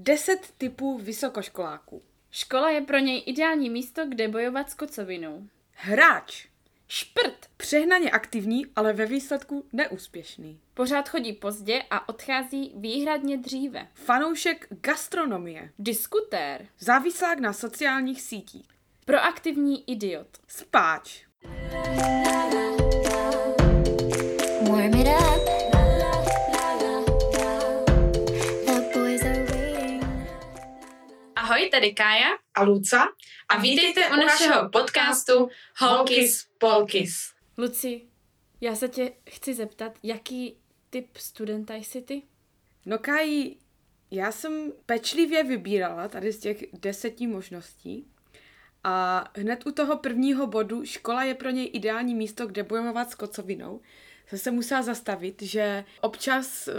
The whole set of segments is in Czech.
10 typů vysokoškoláků. Škola je pro něj ideální místo, kde bojovat s kocovinou. Hráč. Šprt! Přehnaně aktivní, ale ve výsledku neúspěšný. Pořád chodí pozdě a odchází výhradně dříve. Fanoušek gastronomie. Diskutér. Závislák na sociálních sítích. Proaktivní idiot. Spáč. Warm it up. Ahoj, tady Kája A Luca? a vítejte u našeho podcastu Holkis Polkis. Luci, já se tě chci zeptat, jaký typ studenta jsi ty? No Kají, já jsem pečlivě vybírala tady z těch deseti možností a hned u toho prvního bodu škola je pro něj ideální místo, kde bojovat s kocovinou. Jsem se musela zastavit, že občas uh,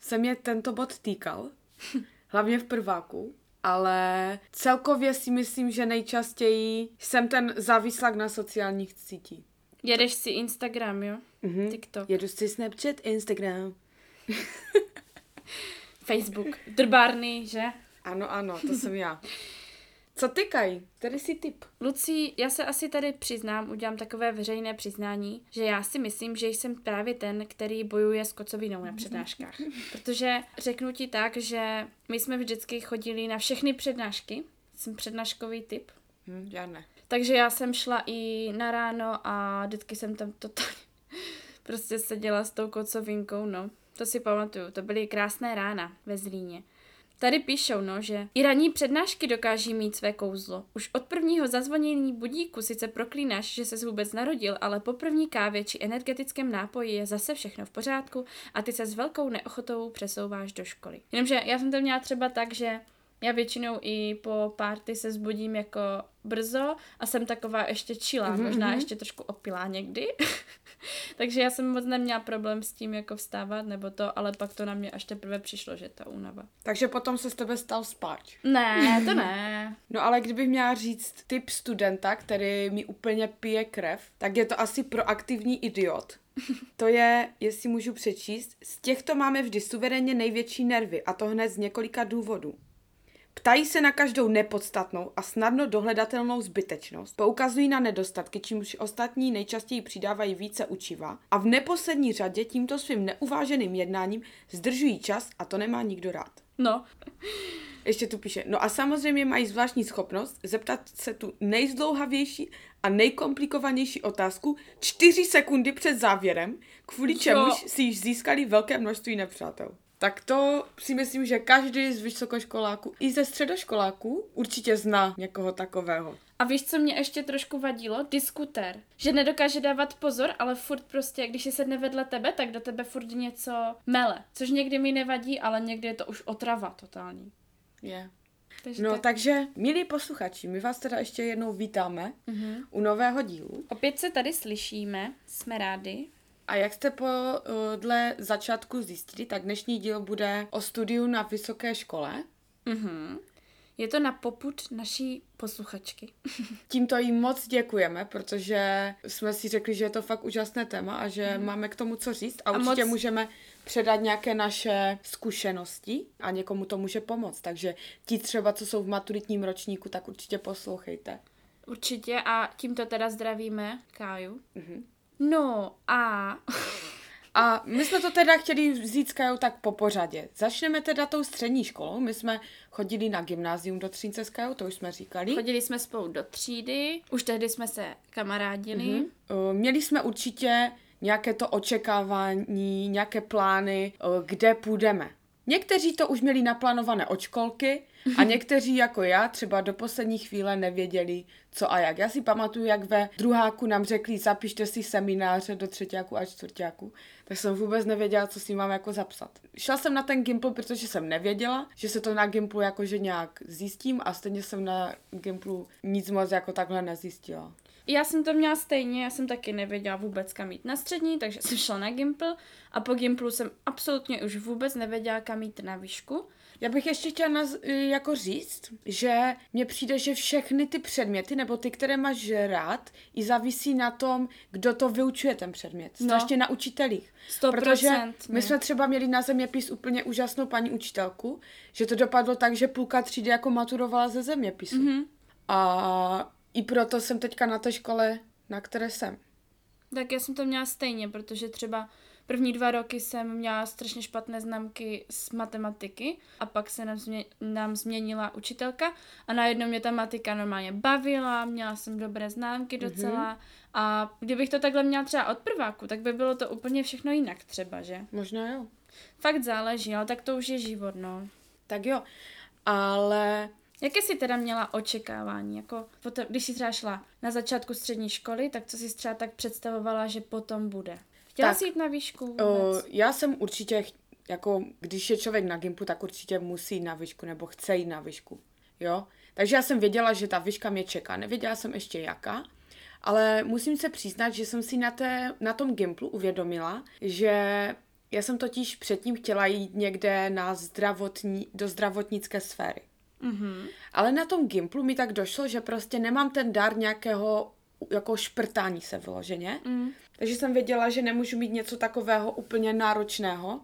se mě tento bod týkal, hlavně v prváku, ale celkově si myslím, že nejčastěji jsem ten závislák na sociálních sítích. Jedeš si Instagram, jo? Mhm. TikTok, Jedu si Snapchat, Instagram. Facebook, drbárny, že? Ano, ano, to jsem já. Co ty, Kaj? Tady si typ. Lucí, já se asi tady přiznám, udělám takové veřejné přiznání, že já si myslím, že jsem právě ten, který bojuje s kocovinou na přednáškách. Protože řeknu ti tak, že my jsme vždycky chodili na všechny přednášky, jsem přednáškový typ, Hm, já ne. takže já jsem šla i na ráno a vždycky jsem tam totálně prostě seděla s tou kocovinkou, no. To si pamatuju, to byly krásné rána ve Zlíně. Tady píšou, no, že i ranní přednášky dokáží mít své kouzlo. Už od prvního zazvonění budíku sice proklínáš, že ses vůbec narodil, ale po první kávě či energetickém nápoji je zase všechno v pořádku a ty se s velkou neochotou přesouváš do školy. Jenomže já jsem to měla třeba tak, že já většinou i po párty se zbudím jako brzo a jsem taková ještě čilá, mm-hmm. možná ještě trošku opilá někdy. Takže já jsem moc neměla problém s tím jako vstávat nebo to, ale pak to na mě až teprve přišlo, že ta únava. Takže potom se z tebe stal spáč. Ne, to ne. No ale kdybych měla říct typ studenta, který mi úplně pije krev, tak je to asi proaktivní idiot. To je, jestli můžu přečíst, z těchto máme vždy suverénně největší nervy a to hned z několika důvodů. Ptají se na každou nepodstatnou a snadno dohledatelnou zbytečnost, poukazují na nedostatky, čímž ostatní nejčastěji přidávají více učiva a v neposlední řadě tímto svým neuváženým jednáním zdržují čas a to nemá nikdo rád. No, Ještě tu píše, no a samozřejmě mají zvláštní schopnost zeptat se tu nejzdlouhavější a nejkomplikovanější otázku čtyři sekundy před závěrem, kvůli čemuž si již získali velké množství nepřátel. Tak to si myslím, že každý z vysokoškoláků i ze středoškoláků určitě zná někoho takového. A víš, co mě ještě trošku vadilo? Diskutér. Že nedokáže dávat pozor, ale furt prostě, když si sedne vedle tebe, tak do tebe furt něco mele. Což někdy mi nevadí, ale někdy je to už otrava totální. Je. Takže No tak. takže, milí posluchači, my vás teda ještě jednou vítáme Mhm. u nového dílu. Opět se tady slyšíme, jsme rádi. A jak jste po uh, dle začátku zjistili, tak dnešní díl bude o studiu na vysoké škole. Mhm. Je to na poput naší posluchačky. Tímto jí moc děkujeme, protože jsme si řekli, že je to fakt úžasné téma a že máme k tomu co říct a, A určitě moc- můžeme předat nějaké naše zkušenosti a někomu to může pomoct. Takže ti třeba, co jsou v maturitním ročníku, tak určitě poslouchejte. Určitě a tímto teda zdravíme Káju. Mhm. No a A my jsme to teda chtěli vzít s Kajou tak po pořadě. Začneme teda tou střední školou. My jsme chodili na gymnázium do Třínce s Kajou, to už jsme říkali. chodili jsme spolu do třídy, už tehdy jsme se kamarádili. Mhm. Uh, Měli jsme určitě nějaké to očekávání, nějaké plány, uh, kde půjdeme. Někteří to už měli naplánované od školky a někteří jako já třeba do poslední chvíle nevěděli, co a jak. Já si pamatuju, jak ve druháku nám řekli, zapište si semináře do třetíku a čtvrtíku, tak jsem vůbec nevěděla, co si mám jako zapsat. Šla jsem na ten Gimpl, protože jsem nevěděla, že se to na Gimplu jakože nějak zjistím a stejně jsem na Gimplu nic moc jako takhle nezjistila. Já jsem to měla stejně, já jsem taky nevěděla vůbec kam jít na střední, takže jsem šla na Gimpl a po Gimplu jsem absolutně už vůbec nevěděla kam jít na výšku. Já bych ještě chtěla naz, jako říct, že mně přijde, že všechny ty předměty, nebo ty, které máš rád, i závisí na tom, kdo to vyučuje ten předmět. No. Strašně na učitelích. 100%, Protože my jsme třeba měli na zeměpis úplně úžasnou paní učitelku, že to dopadlo tak, že půlka třídy jako maturovala ze zeměpisu. Mm-hmm. A i proto jsem teďka na té škole, na které jsem. Tak já jsem to měla stejně, protože třeba první dva roky jsem měla strašně špatné známky z matematiky a pak se nám, změ, nám změnila učitelka a najednou mě ta matika normálně bavila, měla jsem dobré známky docela mm-hmm. a kdybych to takhle měla třeba od prváku, tak by bylo to úplně všechno jinak třeba, že? Možná jo. Fakt záleží, ale tak to už je život, no. Tak jo. Ale Jaké jsi teda měla očekávání? Jako potom, když jsi třeba šla na začátku střední školy, tak co jsi třeba tak představovala, že potom bude? Chtěla Tak, jsi jít na výšku vůbec? O, já jsem určitě, jako když je člověk na Gimpu, tak určitě musí jít na výšku, nebo chce jít na výšku, jo. Takže já jsem věděla, že ta výška mě čeká, nevěděla jsem ještě jaká, ale musím se přiznat, že jsem si na, té, na tom Gimplu uvědomila, že já jsem totiž předtím chtěla jít někde na zdravotní, do zdravotnické sféry. Mhm. Ale na tom Gimplu mi tak došlo, že prostě nemám ten dar nějakého jako šprtání se vyloženě. Mm. Takže jsem věděla, že nemůžu mít něco takového úplně náročného,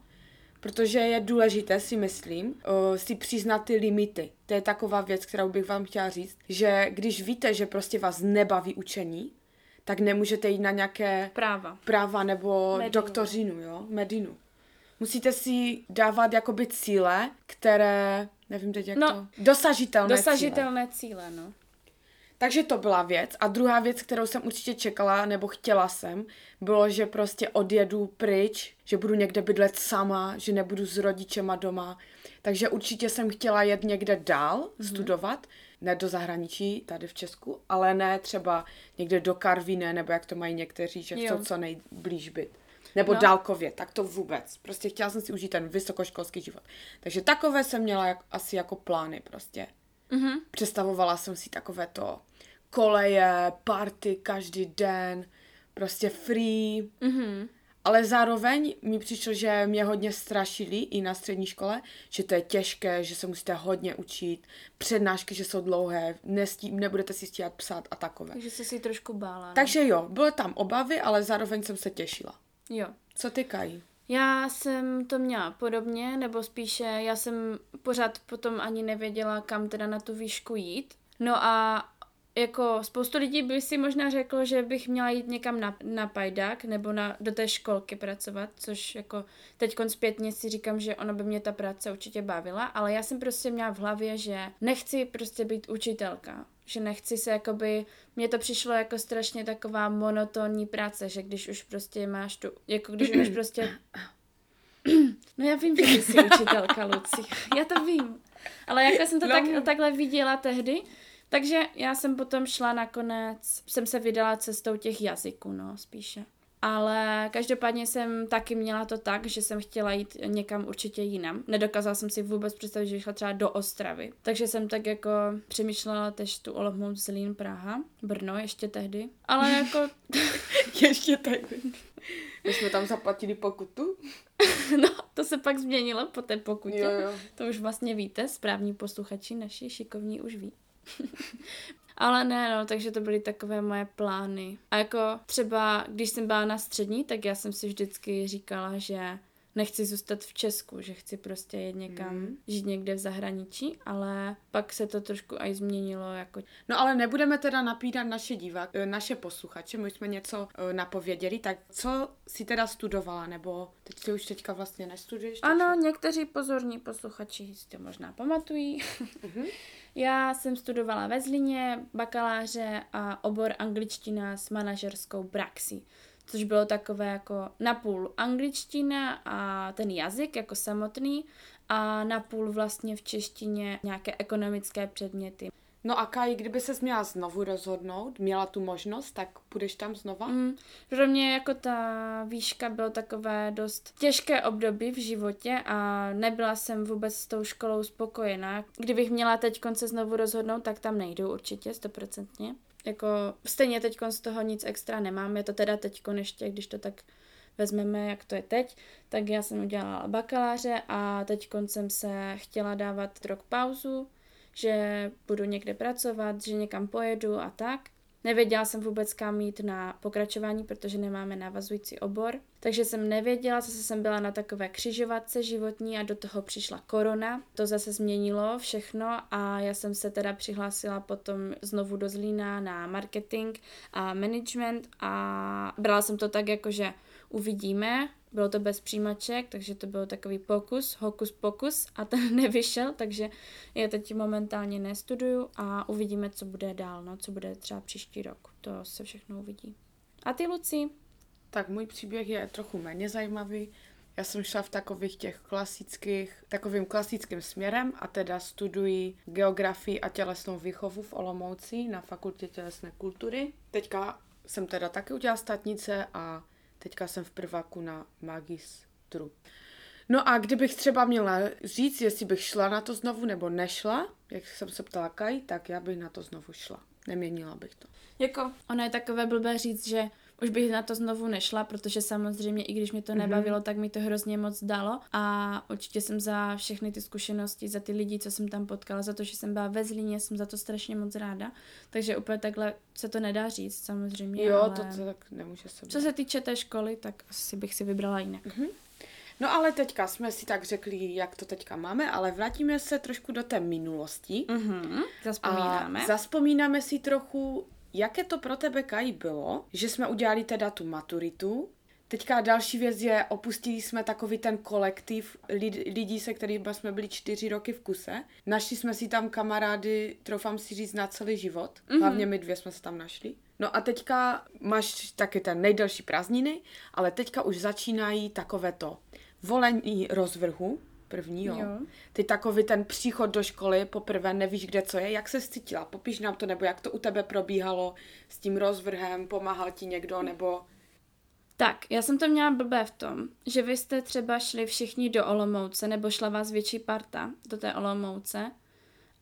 protože je důležité, si myslím, uh, si přiznat ty limity. To je taková věc, kterou bych vám chtěla říct, že když víte, že prostě vás nebaví učení, tak nemůžete jít na nějaké Práva. práva nebo Medinu. doktořinu, jo, medinu. Musíte si dávat jakoby cíle, které, nevím teď jak No, to, dosažitelné cíle. Dosažitelné cíle, no. Takže to byla věc. A druhá věc, kterou jsem určitě čekala, nebo chtěla jsem, bylo, že prostě odjedu pryč, že budu někde bydlet sama, že nebudu s rodičema doma. Takže určitě jsem chtěla jet někde dál mm-hmm. studovat, ne do zahraničí, tady v Česku, ale ne třeba někde do Karvíne, nebo jak to mají někteří, že Jo. chcou co nejblíž být. Nebo No. dálkově, tak to vůbec. Prostě chtěla jsem si užít ten vysokoškolský život. Takže takové jsem měla jak, asi jako plány prostě. Mhm. Představovala jsem si takové to koleje, party každý den, prostě free. Mhm. Ale zároveň mi přišlo, že mě hodně strašili i na střední škole, že to je těžké, že se musíte hodně učit, přednášky, že jsou dlouhé, nestí, nebudete si stíhat psát a takové. Takže jsi si trošku bála, no. Takže jo, byly tam obavy, ale zároveň jsem se těšila. Jo. Co ty, Kají? Já jsem to měla podobně, nebo spíše já jsem pořád potom ani nevěděla, kam teda na tu výšku jít. No a jako spoustu lidí by si možná řeklo, že bych měla jít někam na, na pajdák nebo na, do té školky pracovat, což jako teď zpětně si říkám, že ona by mě ta práce určitě bavila, ale já jsem prostě měla v hlavě, že nechci prostě být učitelka, že nechci se jakoby, mně to přišlo jako strašně taková monotónní práce, že když už prostě máš tu, jako když máš prostě No já vím, že ty jsi učitelka, Luci. Já to vím. Ale jak jsem to No. tak, takhle viděla tehdy, takže já jsem potom šla nakonec, jsem se vydala cestou těch jazyků, no, spíše. Ale každopádně jsem taky měla to tak, že jsem chtěla jít někam určitě jinam. Nedokázala jsem si vůbec představit, že bych šla třeba do Ostravy. Takže jsem tak jako přemýšlela tež tu Olomouc, Zlín, Praha, Brno ještě tehdy. Ale jako, Ještě tady. My jsme tam zaplatili pokutu. no, to se pak změnilo po té pokutě. Jo, jo. To už vlastně víte, správní posluchači naši šikovní už ví. Ale ne, no, takže to byly takové moje plány. A jako třeba, když jsem byla na střední, tak já jsem si vždycky říkala, že nechci zůstat v Česku, že chci prostě jet někam, Mhm. žít někde v zahraničí, ale pak se to trošku aj změnilo, jako No ale nebudeme teda napídat naše divák, eh, naše posluchače, my jsme něco eh, napověděli, tak co si teda studovala, nebo teď ty už teďka vlastně nestuduješ? Ano, takže- někteří pozorní posluchači si to možná pamatují. Mhm. Já jsem studovala ve Zlíně bakaláře a obor angličtina s manažerskou praxí, což bylo takové jako napůl angličtina a ten jazyk jako samotný a napůl vlastně v češtině nějaké ekonomické předměty. No a Kai, kdyby se měla znovu rozhodnout, měla tu možnost, tak půjdeš tam znova? Mm, pro mě jako ta výška bylo takové dost těžké období v životě a nebyla jsem vůbec s tou školou spokojená. Kdybych měla teď se znovu rozhodnout, tak tam nejdu určitě, stoprocentně. Jako stejně teď z toho nic extra nemám, je to teda teď ještě, když to tak vezmeme, jak to je teď, tak já jsem udělala bakaláře a teď jsem se chtěla dávat rok pauzu, že budu někde pracovat, že někam pojedu a tak. Nevěděla jsem vůbec kam jít na pokračování, protože nemáme navazující obor. Takže jsem nevěděla, zase jsem byla na takové křižovatce životní a do toho přišla korona. To zase změnilo všechno a já jsem se teda přihlásila potom znovu do Zlína na marketing a management a brala jsem to tak jako, že uvidíme, bylo to bez přijímaček, takže to byl takový pokus, hokus pokus a ten nevyšel, takže já teď momentálně nestuduju a uvidíme, co bude dál, no, co bude třeba příští rok. To se všechno uvidí. A ty, Luci? Tak můj příběh je trochu méně zajímavý. Já jsem šla v takových těch klasických, takovým klasickým směrem a teda studuji geografii a tělesnou výchovu v Olomouci na fakultě tělesné kultury. Teďka jsem teda taky udělala statnice a teďka jsem v prváku na magistru. No a kdybych třeba měla říct, jestli bych šla na to znovu nebo nešla, jak jsem se ptala Kaj, tak já bych na to znovu šla. Neměnila bych to. Jako, ono je takové blbé říct, že už bych na to znovu nešla, protože samozřejmě, i když mě to nebavilo, mm-hmm. tak mi to hrozně moc dalo a určitě jsem za všechny ty zkušenosti, za ty lidi, co jsem tam potkala, za to, že jsem byla ve Zlíně, jsem za to strašně moc ráda, takže úplně takhle se to nedá říct samozřejmě. Jo, ale... to, to tak nemůže se Co se týče té školy, tak asi bych si vybrala jinak. Mm-hmm. No ale teďka jsme si tak řekli, jak to teďka máme, ale vrátíme se trošku do té minulosti. Mm-hmm. Zaspomínáme. A zaspomínáme si trochu, jaké to pro tebe, Kaj, bylo, že jsme udělali teda tu maturitu. Teďka další věc je, opustili jsme takový ten kolektiv lid, lidí, se kterými jsme byli čtyři roky v kuse. Našli jsme si tam kamarády, troufám si říct, na celý život. Mm-hmm. Hlavně my dvě jsme se tam našli. No a teďka máš taky ten nejdelší prázdniny, ale teďka už začínají takové to volení rozvrhu, první, jo. Jo. Ty takový ten příchod do školy, poprvé nevíš, kde co je, jak se cítila, popiš nám to, nebo jak to u tebe probíhalo s tím rozvrhem, pomáhal ti někdo, nebo... Tak, já jsem to měla blbé v tom, že vy jste třeba šli všichni do Olomouce, nebo šla vás větší parta do té Olomouce,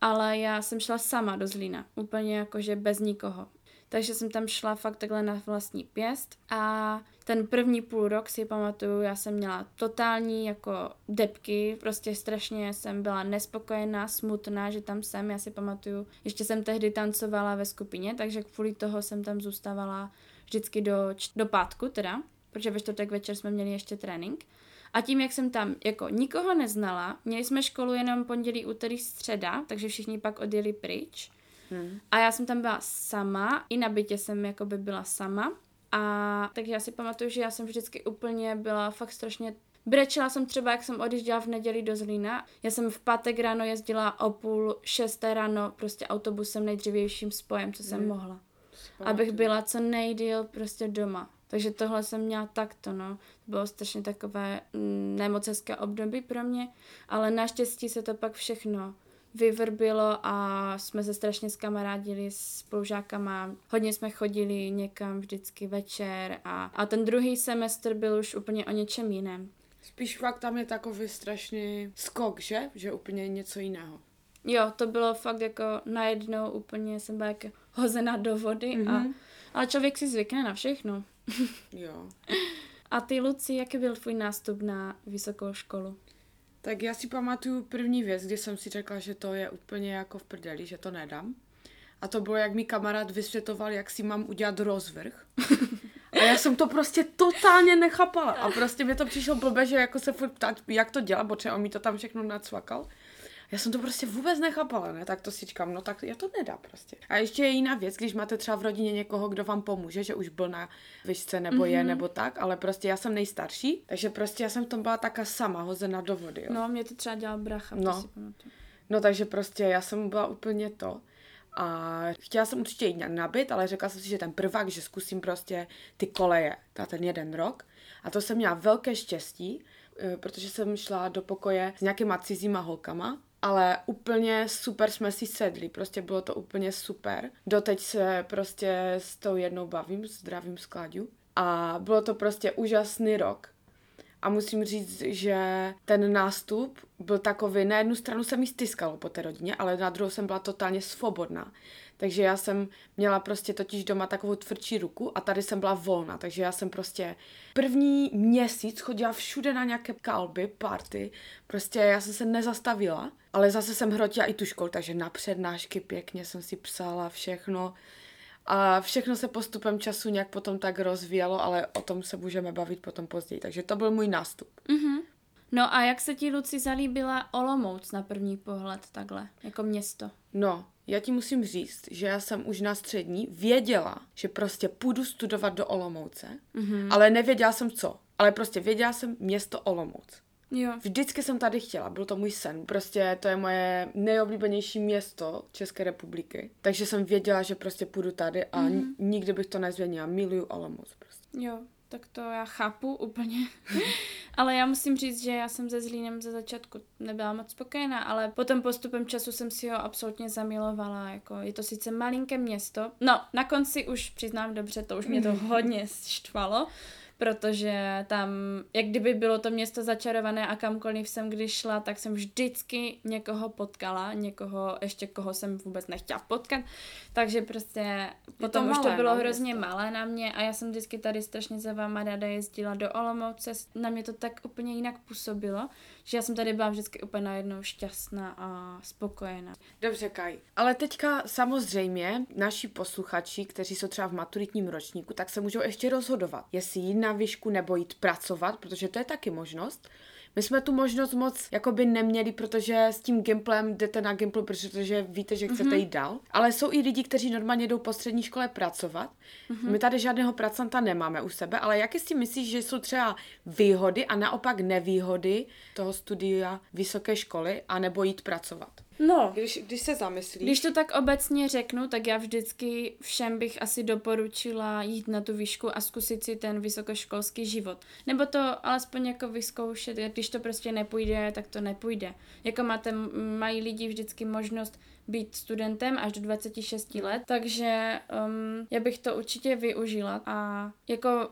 ale já jsem šla sama do Zlína, úplně jakože bez nikoho. Takže jsem tam šla fakt takhle na vlastní pěst a ten první půl rok si pamatuju, já jsem měla totální jako depky, prostě strašně jsem byla nespokojená, smutná, že tam jsem, já si pamatuju, ještě jsem tehdy tancovala ve skupině, takže kvůli toho jsem tam zůstávala vždycky do, do pátku teda, protože ve čtvrtek večer jsme měli ještě trénink. A tím, jak jsem tam jako nikoho neznala, měli jsme školu jenom pondělí, úterý, středa, takže všichni pak odjeli pryč. Hmm. A já jsem tam byla sama, i na bytě jsem jako by byla sama. A takže já si pamatuju, že já jsem vždycky úplně byla fakt strašně Brečela jsem třeba, jak jsem odjížděla v neděli do Zlína. Já jsem v pátek ráno jezdila o půl šesté ráno prostě autobusem nejdřívějším spojem, co jsem Hmm. mohla. Abych byla co nejdíl prostě doma. Takže tohle jsem měla takto, no. To bylo strašně takové mm, nemoc hezké období pro mě, ale naštěstí se to pak všechno vyvrbilo a jsme se strašně skamarádili s spolužákama. Hodně jsme chodili někam vždycky večer a, a ten druhý semestr byl už úplně o něčem jiném. Spíš fakt tam je takový strašný skok, že? Že úplně něco jiného. Jo, to bylo fakt jako najednou úplně jsem byla jako hozena do vody, mm-hmm. a, Mhm. ale člověk si zvykne na všechno. Jo. A ty, Luci, jaký byl tvůj nástup na vysokou školu? Tak já si pamatuju první věc, kdy jsem si řekla, že to je úplně jako v prdeli, že to nedám. A to bylo, jak mi kamarád vysvětoval, jak si mám udělat rozvrh. A já jsem to prostě totálně nechápala. A prostě mi to přišlo blbě, že jako se furt ptát, jak to dělat, protože on mi to tam všechno nacvakal. Já jsem to prostě vůbec nechápala, ne? Tak to si říkám, no tak já to nedá prostě. A ještě je jiná věc, když máte třeba v rodině někoho, kdo vám pomůže, že už byl na výšce nebo mm-hmm. je, nebo tak, ale prostě já jsem nejstarší, takže prostě já jsem v tom byla taká sama, hozena do vody, jo. No, mě to třeba dělal bracha, No. to si pamatuju. No takže prostě já jsem byla úplně to. A chtěla jsem určitě jít na- na byt, ale řekla jsem si, že ten prvák, že zkusím prostě ty koleje na ten jeden rok. A to jsem měla velké štěstí, eh, protože jsem šla do pokoje s nějakýma cizíma holkama, ale úplně super jsme si sedli, prostě bylo to úplně super. Doteď se prostě s tou jednou bavím, zdravím skladňu. A bylo to prostě úžasný rok. A musím říct, že ten nástup byl takový, na jednu stranu se mi styskalo po té rodině, ale na druhou jsem byla totálně svobodná. Takže já jsem měla prostě totiž doma takovou tvrdší ruku a tady jsem byla volná, takže já jsem prostě první měsíc chodila všude na nějaké kalby, party, prostě já jsem se nezastavila, ale zase jsem hrotila i tu školu, takže na přednášky pěkně jsem si psala všechno a všechno se postupem času nějak potom tak rozvíjelo, ale o tom se můžeme bavit potom později, takže to byl můj nástup. Mhm. No a jak se ti, Luci, zalíbila Olomouc na první pohled takhle, jako město? No, já ti musím říct, že já jsem už na střední věděla, že prostě půjdu studovat do Olomouce, mm-hmm. ale nevěděla jsem co. Ale prostě věděla jsem město Olomouc. Jo. Vždycky jsem tady chtěla, byl to můj sen. Prostě to je moje nejoblíbenější město České republiky. Takže jsem věděla, že prostě půjdu tady a mm-hmm. nikdy bych to nezměnila. Miluju Olomouc prostě. Jo, tak to já chápu úplně. ale já musím říct, že já jsem se Zlínem ze začátku nebyla moc spokojená, ale potom postupem času jsem si ho absolutně zamilovala. Jako je to sice malinké město. No, na konci už přiznám dobře, to už mě to hodně štvalo, protože tam, jak kdyby bylo to město začarované a kamkoliv jsem když šla, tak jsem vždycky někoho potkala, někoho ještě koho jsem vůbec nechtěla potkat, takže prostě potom už to bylo no, hrozně město. malé na mě a já jsem vždycky tady strašně za váma ráda jezdila do Olomouce, na mě to tak úplně jinak působilo, že já jsem tady byla vždycky úplně najednou šťastná a spokojená. Dobře, Kaj. Ale teďka samozřejmě naši posluchači, kteří jsou třeba v maturitním ročníku, tak se můžou ještě rozhodovat, jestli jít na výšku nebo jít pracovat, protože to je taky možnost. My jsme tu možnost moc jakoby neměli, protože s tím Gimplem jdete na Gimpl, protože víte, že chcete jít dál. Ale jsou i lidi, kteří normálně jdou po střední škole pracovat. My tady žádného pracanta nemáme u sebe, ale jaké si myslíš, že jsou třeba výhody a naopak nevýhody toho studia vysoké školy a nebo jít pracovat? No, Když, když se zamyslíš. Když to tak obecně řeknu, tak já vždycky všem bych asi doporučila jít na tu výšku a zkusit si ten vysokoškolský život. Nebo to alespoň jako vyzkoušet, když to prostě nepůjde, tak to nepůjde. Jako máte, mají lidi vždycky možnost být studentem až do 26 let, takže um, já bych to určitě využila a jako,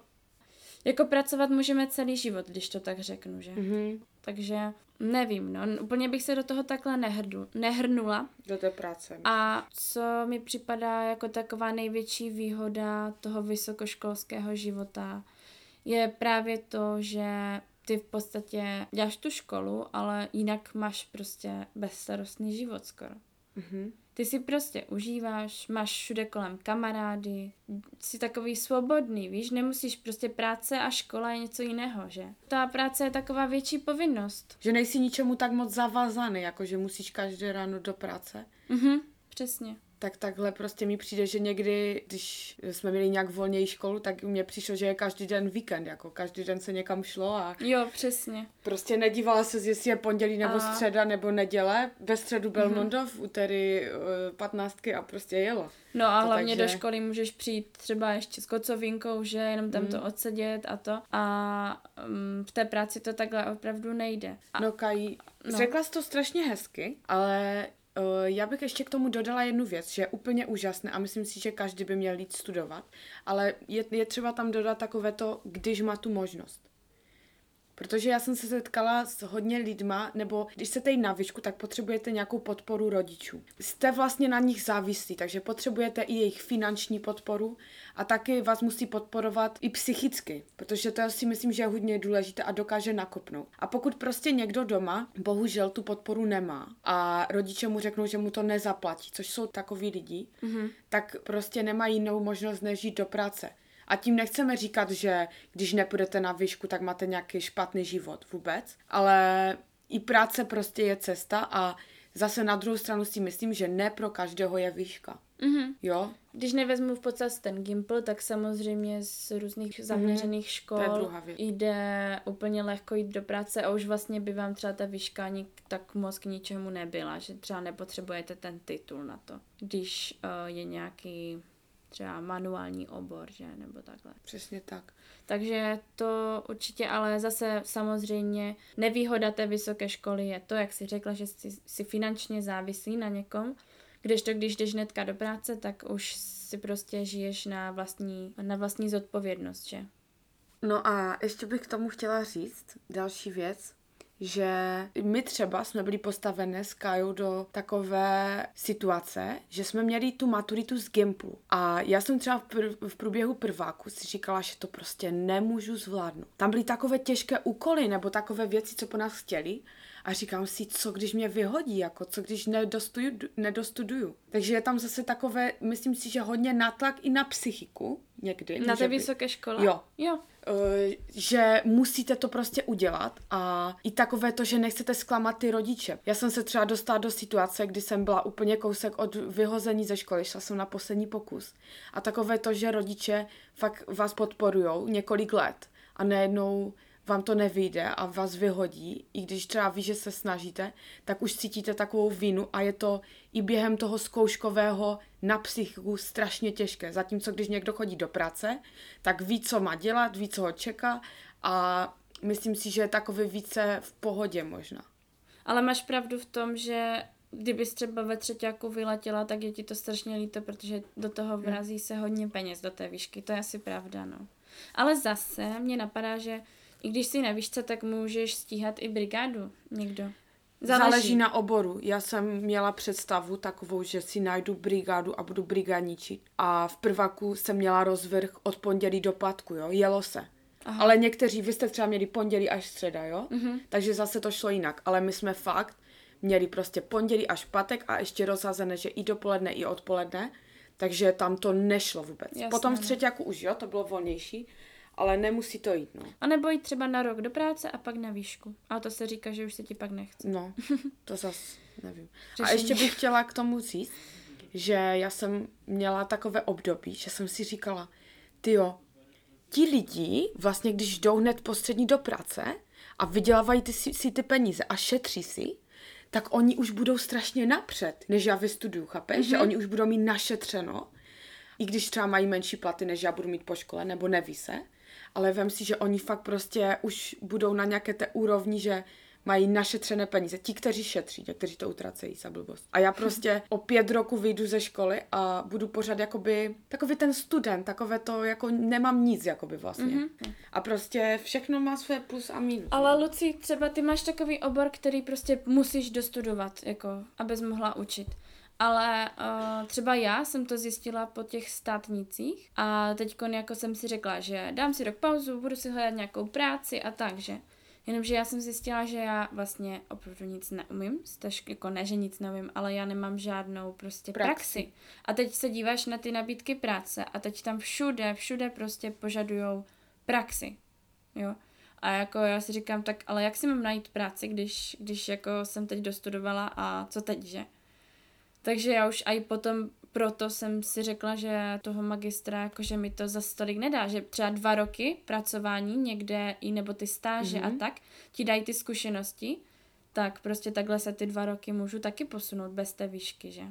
jako pracovat můžeme celý život, když to tak řeknu, že? Mhm. Takže nevím, no, úplně bych se do toho takhle nehrdu, nehrnula, Do té práce. a co mi připadá jako taková největší výhoda toho vysokoškolského života, je právě to, že ty v podstatě děláš tu školu, ale jinak máš prostě bezstarostný život skoro. Mhm. Ty si prostě užíváš, máš všude kolem kamarády, jsi takový svobodný, víš, nemusíš prostě práce a škola je něco jiného, že? Ta práce je taková větší povinnost. Že nejsi ničemu tak moc zavazaný, jako že musíš každé ráno do práce. Mhm, přesně. Tak takhle prostě mi přijde, že někdy, když jsme měli nějak volněji školu, tak mně přišlo, že je každý den víkend, jako každý den se někam šlo a Jo, přesně. prostě nedívala se, jestli je pondělí nebo A- Mhm. středa nebo neděle. Ve středu byl mm-hmm. v úterý eh, patnáctky a prostě jelo. No a To hlavně takže- do školy můžeš přijít třeba ještě s kocovinkou, že jenom tam to odsedět a to. A um, v té práci to takhle opravdu nejde. A, No Kaj, no. řekla jsi to strašně hezky, ale uh, já bych ještě k tomu dodala jednu věc, že je úplně úžasné a myslím si, že každý by měl jít studovat, ale je, je třeba tam dodat takové to, když má tu možnost. Protože já jsem se setkala s hodně lidma, nebo když se jít na výšku, tak potřebujete nějakou podporu rodičů. Jste vlastně na nich závislí, takže potřebujete i jejich finanční podporu a taky vás musí podporovat i psychicky, protože to si myslím, že je hodně důležité a dokáže nakopnout. A pokud prostě někdo doma bohužel tu podporu nemá a rodiče mu řeknou, že mu to nezaplatí, což jsou takový lidi, mm-hmm. tak prostě nemá jinou možnost než jít do práce. A tím nechceme říkat, že když nepůjdete na výšku, tak máte nějaký špatný život vůbec, ale i práce prostě je cesta a zase na druhou stranu si myslím, že ne pro každého je výška. Mhm. Jo? Když nevezmu v podstatě ten Gimpl, tak samozřejmě z různých zaměřených škol Mhm. Je druhá věc. jde úplně lehko jít do práce a už vlastně by vám třeba ta výška nik, tak moc k ničemu nebyla, že třeba nepotřebujete ten titul na to, když uh, je nějaký třeba manuální obor, že, nebo takhle. Přesně tak. Takže to určitě, ale zase samozřejmě nevýhoda té vysoké školy je to, jak si řekla, že jsi, jsi finančně závislý na někom, kdežto když jdeš hnedka do práce, tak už si prostě žiješ na vlastní, na vlastní zodpovědnost, že? No a ještě bych k tomu chtěla říct další věc, že my třeba jsme byli postavené s Kajou do takové situace, že jsme měli tu maturitu z Gimplu. A já jsem třeba v, prv, v průběhu prváku si říkala, že to prostě nemůžu zvládnout. Tam byly takové těžké úkoly nebo takové věci, co po nás chtěli. A říkám si, co když mě vyhodí, jako co když nedostuju, nedostuduju. Takže je tam zase takové, myslím si, že hodně natlak i na psychiku někdy. Na té vysoké škole? Jo. Jo. Eh, že musíte to prostě udělat a i takové to, že nechcete zklamat ty rodiče. Já jsem se třeba dostala do situace, kdy jsem byla úplně kousek od vyhození ze školy, šla jsem na poslední pokus. A takové to, že rodiče fakt vás podporujou několik let a najednou vám to nevyjde a vás vyhodí, i když třeba ví, že se snažíte, tak už cítíte takovou vinu a je to i během toho zkouškového na psychiku strašně těžké. Zatímco když někdo chodí do práce, tak ví, co má dělat, ví, co ho čeká a myslím si, že je takový více v pohodě možná. Ale máš pravdu v tom, že kdybys třeba ve třetíku vyletěla, tak je ti to strašně líto, protože do toho vrazí se hodně peněz do té výšky. To je asi pravda, no. Ale zase mě napadá, že i když si na výšce, tak můžeš stíhat i brigádu někdo. Záleží. Záleží na oboru. Já jsem měla představu takovou, že si najdu brigádu a budu brigádničit. A v prvaku jsem měla rozvrh od pondělí do pátku, jo, jelo se. Aha. Ale někteří, vy jste třeba měli pondělí až středa, jo? Mm-hmm. Takže zase to šlo jinak. Ale my jsme fakt měli prostě pondělí až pátek a ještě rozhazené, že i dopoledne, i odpoledne. Takže tam to nešlo vůbec. Jasně, Potom v no. třetíku už, jo, to bylo volnější. Ale nemusí to jít, no. A nebo jít třeba na rok do práce a pak na výšku. Ale to se říká, že už se ti pak nechce. No, to zas nevím. A Řešení. ještě bych chtěla k tomu říct, že já jsem měla takové období, že jsem si říkala, tyjo, ti lidi vlastně, když jdou hned postřední do práce a vydělávají ty, si, si ty peníze a šetří si, tak oni už budou strašně napřed, než já vystuduju, chápeš? Mm-hmm. Že oni už budou mít našetřeno, i když třeba mají menší platy, než já budu mít po škole, nebo neví se, ale vem si, že oni fakt prostě už budou na nějaké té úrovni, že mají našetřené peníze. Ti, kteří šetří, ti, kteří to utracejí za blbost. A já prostě o pět roku vyjdu ze školy a budu pořád jakoby, takový ten student, takové to, jako nemám nic jakoby vlastně. Mm-hmm. A prostě všechno má své plus a minus. Ale Luci, třeba ty máš takový obor, který prostě musíš dostudovat, jako, abys mohla učit. Ale uh, třeba já jsem to zjistila po těch státnicích a teď jako jsem si řekla, že dám si rok pauzu, budu si hledat nějakou práci a tak, že. Jenomže já jsem zjistila, že já vlastně opravdu nic neumím, staž, jako ne, že nic neumím, ale já nemám žádnou prostě Praxi. praxi. praxi. A teď se díváš na ty nabídky práce a teď tam všude, všude prostě požadujou praxi, jo. A jako já si říkám, tak ale jak si mám najít práci, když, když jako jsem teď dostudovala a co teď, že? Takže já už i potom proto jsem si řekla, že toho magistra, jakože mi to za stolik nedá, že třeba dva roky pracování někde i nebo ty stáže mm-hmm. a tak ti dají ty zkušenosti, tak prostě takhle se ty dva roky můžu taky posunout bez té výšky, že?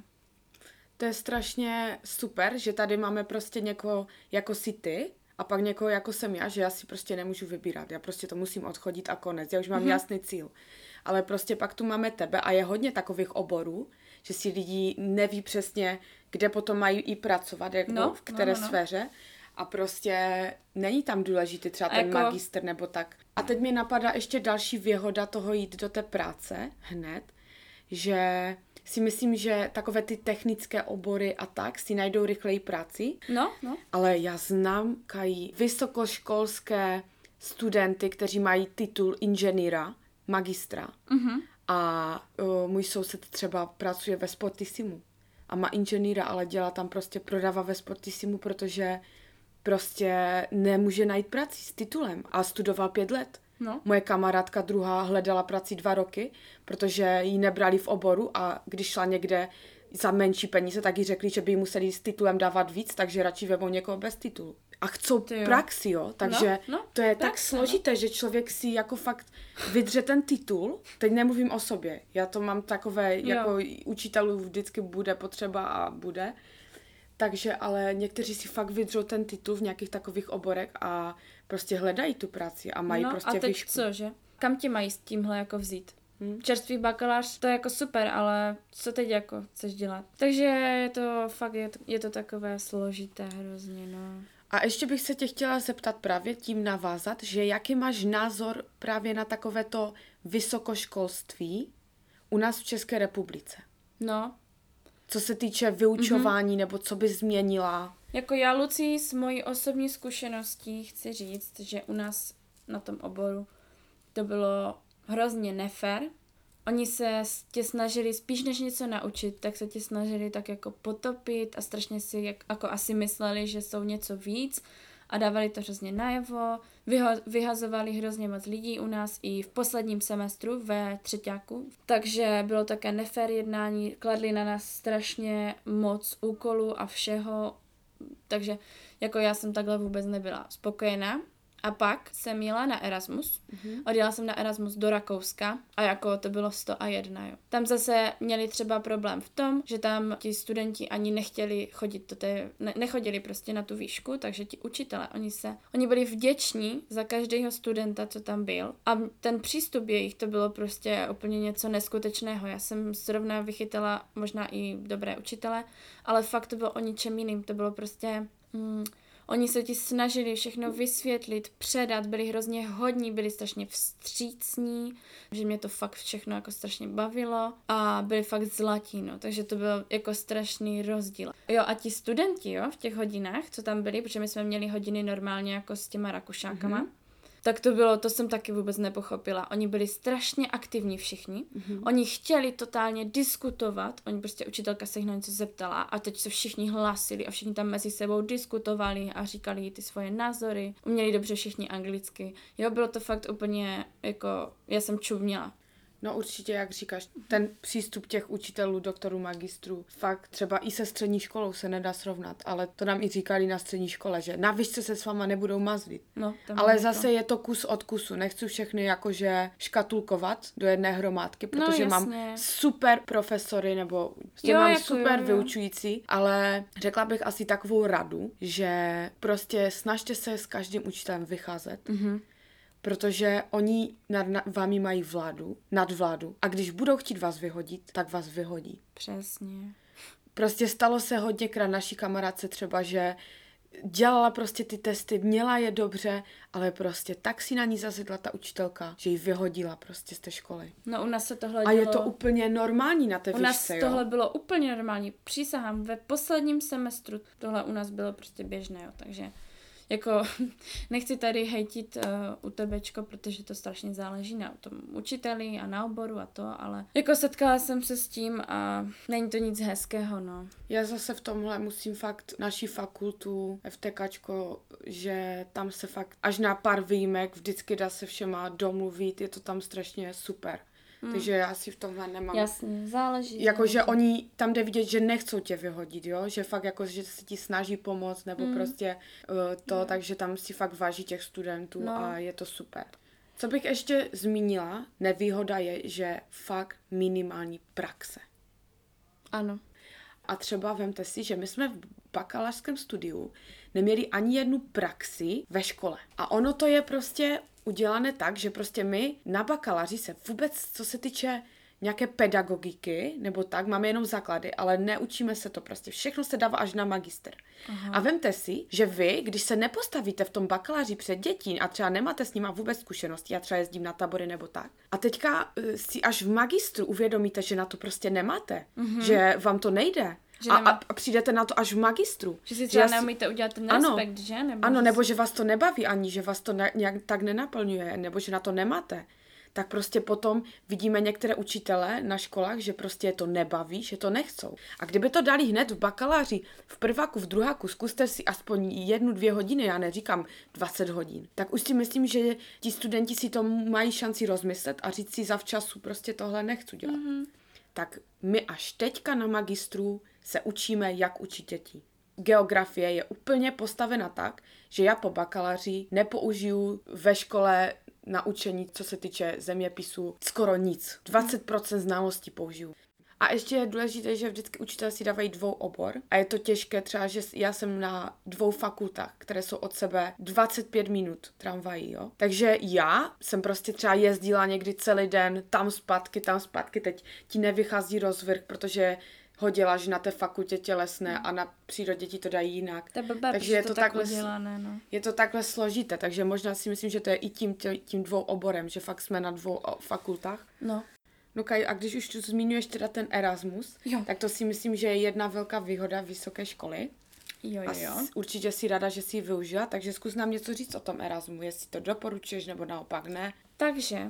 To je strašně super, že tady máme prostě někoho jako si ty a pak někoho jako jsem já, že já si prostě nemůžu vybírat. Já prostě to musím odchodit a konec. Já už mám mm-hmm. jasný cíl. Ale prostě pak tu máme tebe a je hodně takových oborů, že si lidi neví přesně, kde potom mají i pracovat, jako No, v které no, no, no. sféře. A prostě není tam důležitý třeba ten jako- magistr nebo tak. A teď mi napadá ještě další výhoda toho jít do té práce hned, že si myslím, že takové ty technické obory a tak si najdou rychleji práci, No, no. ale já znám kají vysokoškolské studenty, kteří mají titul inženýra, magistra. Mhm. A uh, můj soused třeba pracuje ve Sportissimu a má inženýra, ale dělá tam prostě, prodává ve Sportissimu, protože prostě nemůže najít práci s titulem a studoval pět let. No. Moje kamarádka druhá hledala práci dva roky, protože ji nebrali v oboru a když šla někde za menší peníze, tak jí řekli, že by jí museli s titulem dávat víc, takže radši vemou někoho bez titulu. A chcou jo. praxi, jo? Takže No, no, to je tak praxe, složité, že člověk si jako fakt vydře ten titul. Teď nemluvím o sobě. Já to mám takové, Jo. jako učitelů vždycky bude potřeba a bude. Takže ale někteří si fakt vydřou ten titul v nějakých takových oborech a prostě hledají tu práci a mají no prostě a teď výšku. co, že? Kam tě mají s tímhle jako vzít? Hmm. Čerstvý bakalář, to je jako super, ale co teď jako chceš dělat? Takže je to fakt, je to, je to takové složité hrozně, no. A ještě bych se tě chtěla zeptat právě tím navázat, že jaký máš názor právě na takovéto vysokoškolství u nás v České republice? No, Co se týče vyučování, mm-hmm. nebo co bys změnila? Jako já, Lucí, s mojí osobní zkušeností chci říct, že u nás na tom oboru to bylo hrozně nefér. Oni se tě snažili spíš než něco naučit, tak se tě snažili tak jako potopit a strašně si jak, jako asi mysleli, že jsou něco víc a dávali to hrozně najevo. Vyho- vyhazovali hrozně moc lidí u nás i v posledním semestru ve třetíku. Takže bylo také nefér jednání, kladli na nás strašně moc úkolů a všeho, takže jako já jsem takhle vůbec nebyla spokojená. A pak jsem jela na Erasmus. Mm-hmm. Odjela jsem na Erasmus do Rakouska a jako to bylo 100 a jedna, jo. Tam zase měli třeba problém v tom, že tam ti studenti ani nechtěli chodit do té, ne, nechodili prostě na tu výšku, takže ti učitele, oni se, oni byli vděční za každého studenta, co tam byl. A ten přístup jejich, to bylo prostě úplně něco neskutečného. Já jsem zrovna vychytala možná i dobré učitele, ale fakt to bylo o ničem jiným. To bylo prostě... Mm, Oni se ti snažili všechno vysvětlit, předat, byli hrozně hodní, byli strašně vstřícní, že mě to fakt všechno jako strašně bavilo a byli fakt zlatí, no, takže to byl jako strašný rozdíl. Jo a ti studenti, jo, v těch hodinách, co tam byli, protože my jsme měli hodiny normálně jako s těma rakušákama, mm-hmm. Tak to bylo, to jsem taky vůbec nepochopila. Oni byli strašně aktivní všichni. Mm-hmm. Oni chtěli totálně diskutovat. Oni prostě učitelka se jich na něco zeptala a teď se všichni hlásili a všichni tam mezi sebou diskutovali a říkali ty svoje názory. Uměli dobře všichni anglicky. Jo, bylo to fakt úplně jako, já jsem čuměla. No určitě, jak říkáš, ten přístup těch učitelů, doktorů, magistrů, fakt třeba i se střední školou se nedá srovnat, ale to nám i říkali na střední škole, že na výšce se s váma nebudou mazlit. No, Ale bylo zase je to kus od kusu. Nechci všechny jakože škatulkovat do jedné hromádky, protože mám jasně. super profesory nebo Jo, mám jako super jo, jo. vyučující, ale řekla bych asi takovou radu, že prostě snažte se s každým učitelem vycházet, Mhm. Protože oni nad na- vámi mají vládu, nadvládu a když budou chtít vás vyhodit, tak vás vyhodí. Přesně. Prostě stalo se hodněkrát naší kamarádce třeba, že dělala prostě ty testy, měla je dobře, ale prostě tak si na ní zasedla ta učitelka, že ji vyhodila prostě z té školy. No u nás se tohle A je dělo... to úplně normální na té U nás výšce, tohle jo? bylo úplně normální. Přísahám, ve posledním semestru tohle u nás bylo prostě běžné, jo. Takže jako nechci tady hejtit uh, u tebečko, protože to strašně záleží na tom učiteli a na oboru a to, ale jako setkala jsem se s tím a není to nic hezkého, no. Já zase v tomhle musím fakt naší fakultu FTKčko, že tam se fakt až na pár výjimek vždycky dá se všema domluvit, je to tam strašně super. Hmm. Takže já si v tomhle nemám. Jasně, záleží. Jakože oni tam jde vidět, že nechcou tě vyhodit, jo? Že fakt jako, že se ti snaží pomoct nebo mm. prostě uh, to, Jo. takže tam si fakt váží těch studentů No. a je to super. Co bych ještě zmínila, nevýhoda je, že fakt minimální praxe. Ano. A třeba vemte si, že my jsme v bakalářském studiu neměli ani jednu praxi ve škole. A ono to je prostě udělané tak, že prostě my na bakaláři se vůbec, co se týče nějaké pedagogiky nebo tak, máme jenom základy, ale neučíme se to prostě. Všechno se dává až na magister. Aha. A vemte si, že vy, když se nepostavíte v tom bakaláři před dětí a třeba nemáte s nima vůbec zkušenosti, já třeba jezdím na tabory nebo tak, a teďka eh, si až v magistru uvědomíte, že na to prostě nemáte, mm-hmm. že vám to nejde. Že a, nemá- a, přijdete na to až v magistru. Že si třeba si- neumíte udělat ten Ano. respekt, že? Nebo Ano, že nebo si- že vás to nebaví ani, že vás to ne, nějak tak nenaplňuje, nebo že na to nemáte. Tak prostě potom vidíme některé učitele na školách, že prostě je to nebaví, že to nechcou. A kdyby to dali hned v bakaláři, v prváku, v druháku, zkuste si aspoň jednu, dvě hodiny, já neříkám 20 hodin, tak už si myslím, že ti studenti si to mají šanci rozmyslet a říct si zavčasu, prostě tohle nechci dělat. Mm-hmm. Tak my až teďka na magistru se učíme, jak učit děti. Geografie je úplně postavena tak, že já po bakaláři nepoužiju ve škole na učení, co se týče zeměpisu, skoro nic. 20% znalostí použiju. A ještě je důležité, že vždycky učitelé si dávají dvou obor a je to těžké třeba, že já jsem na dvou fakultách, které jsou od sebe 25 minut tramvají, jo. Takže já jsem prostě třeba jezdila někdy celý den tam zpátky, tam zpátky, teď ti nevychází rozvrh, protože hodila, že na té fakultě tělesné a na přírodě ti to dají jinak. To je blbé, Takže je to, to tak takhle udělané, no. Je to takhle složité, takže možná si myslím, že to je i tím, tím dvou oborem, že fakt jsme na dvou fakultách. No, No Kaj, a když už tu zmiňuješ teda ten Erasmus, Jo. tak to si myslím, že je jedna velká výhoda vysoké školy. jo, jo, jo. určitě si ráda, že si ji využila, takže zkus nám něco říct o tom Erasmu, jestli to doporučuješ nebo naopak ne. Takže,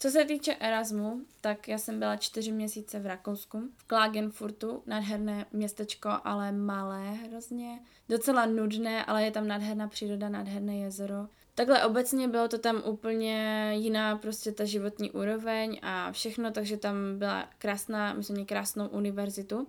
co se týče Erasmu, tak já jsem byla čtyři měsíce v Rakousku, v Klagenfurtu, nádherné městečko, ale malé hrozně, docela nudné, ale je tam nádherná příroda, nádherné jezero. Takhle obecně bylo to tam úplně jiná prostě ta životní úroveň a všechno, takže tam byla krásná, myslím, krásnou univerzitu.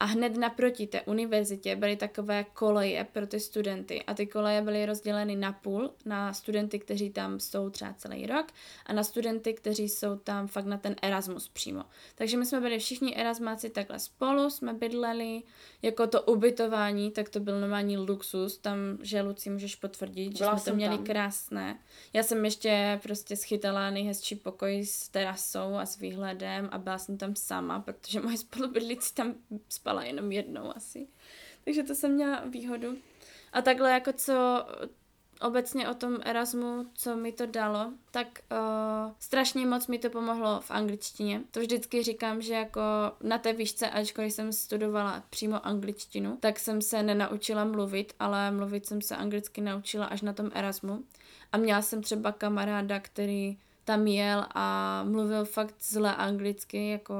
A hned naproti té univerzitě byly takové koleje pro ty studenty. A ty koleje byly rozděleny na půl, na studenty, kteří tam jsou třeba celý rok a na studenty, kteří jsou tam fakt na ten Erasmus přímo. Takže my jsme byli všichni Erasmáci takhle spolu, jsme bydleli, jako to ubytování, tak to byl normální luxus, tam, že Luci můžeš potvrdit, že Byla jsme to měli tam. krásné. Já jsem ještě prostě schytala nejhezčí pokoj s terasou a s výhledem a byla jsem tam sama, protože moje spolubydlící tam spala jenom jednou asi. Takže to jsem měla výhodu. A takhle jako co obecně o tom Erasmu, co mi to dalo, tak uh, strašně moc mi to pomohlo v angličtině. To vždycky říkám, že jako na té výšce, ačkoliv jsem studovala přímo angličtinu, tak jsem se nenaučila mluvit, ale mluvit jsem se anglicky naučila až na tom Erasmu. A měla jsem třeba kamaráda, který tam jel a mluvil fakt zle anglicky, jako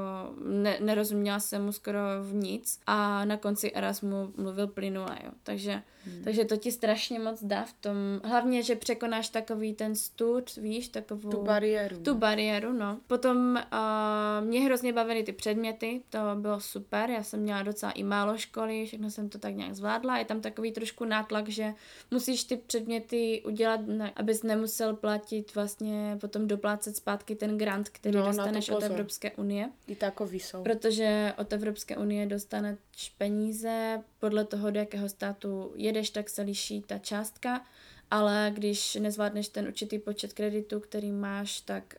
ne, nerozuměla jsem mu skoro v nic a na konci Erasmu mluvil plynule, jo. Takže, hmm. takže to ti strašně moc dá v tom, hlavně, že překonáš takový ten stud, víš, takovou... Tu bariéru. Tu bariéru, no. Potom uh, mě hrozně bavily ty předměty, to bylo super, já jsem měla docela i málo školy, všechno jsem to tak nějak zvládla, je tam takový trošku nátlak, že musíš ty předměty udělat, ne, abys nemusel platit vlastně potom doplácet zpátky ten grant, který No, no, dostaneš od. Evropské unie, I takový jsou. protože od Evropské unie dostaneš peníze, podle toho, do jakého státu jedeš, tak se liší ta částka, ale když nezvládneš ten určitý počet kreditů, který máš, tak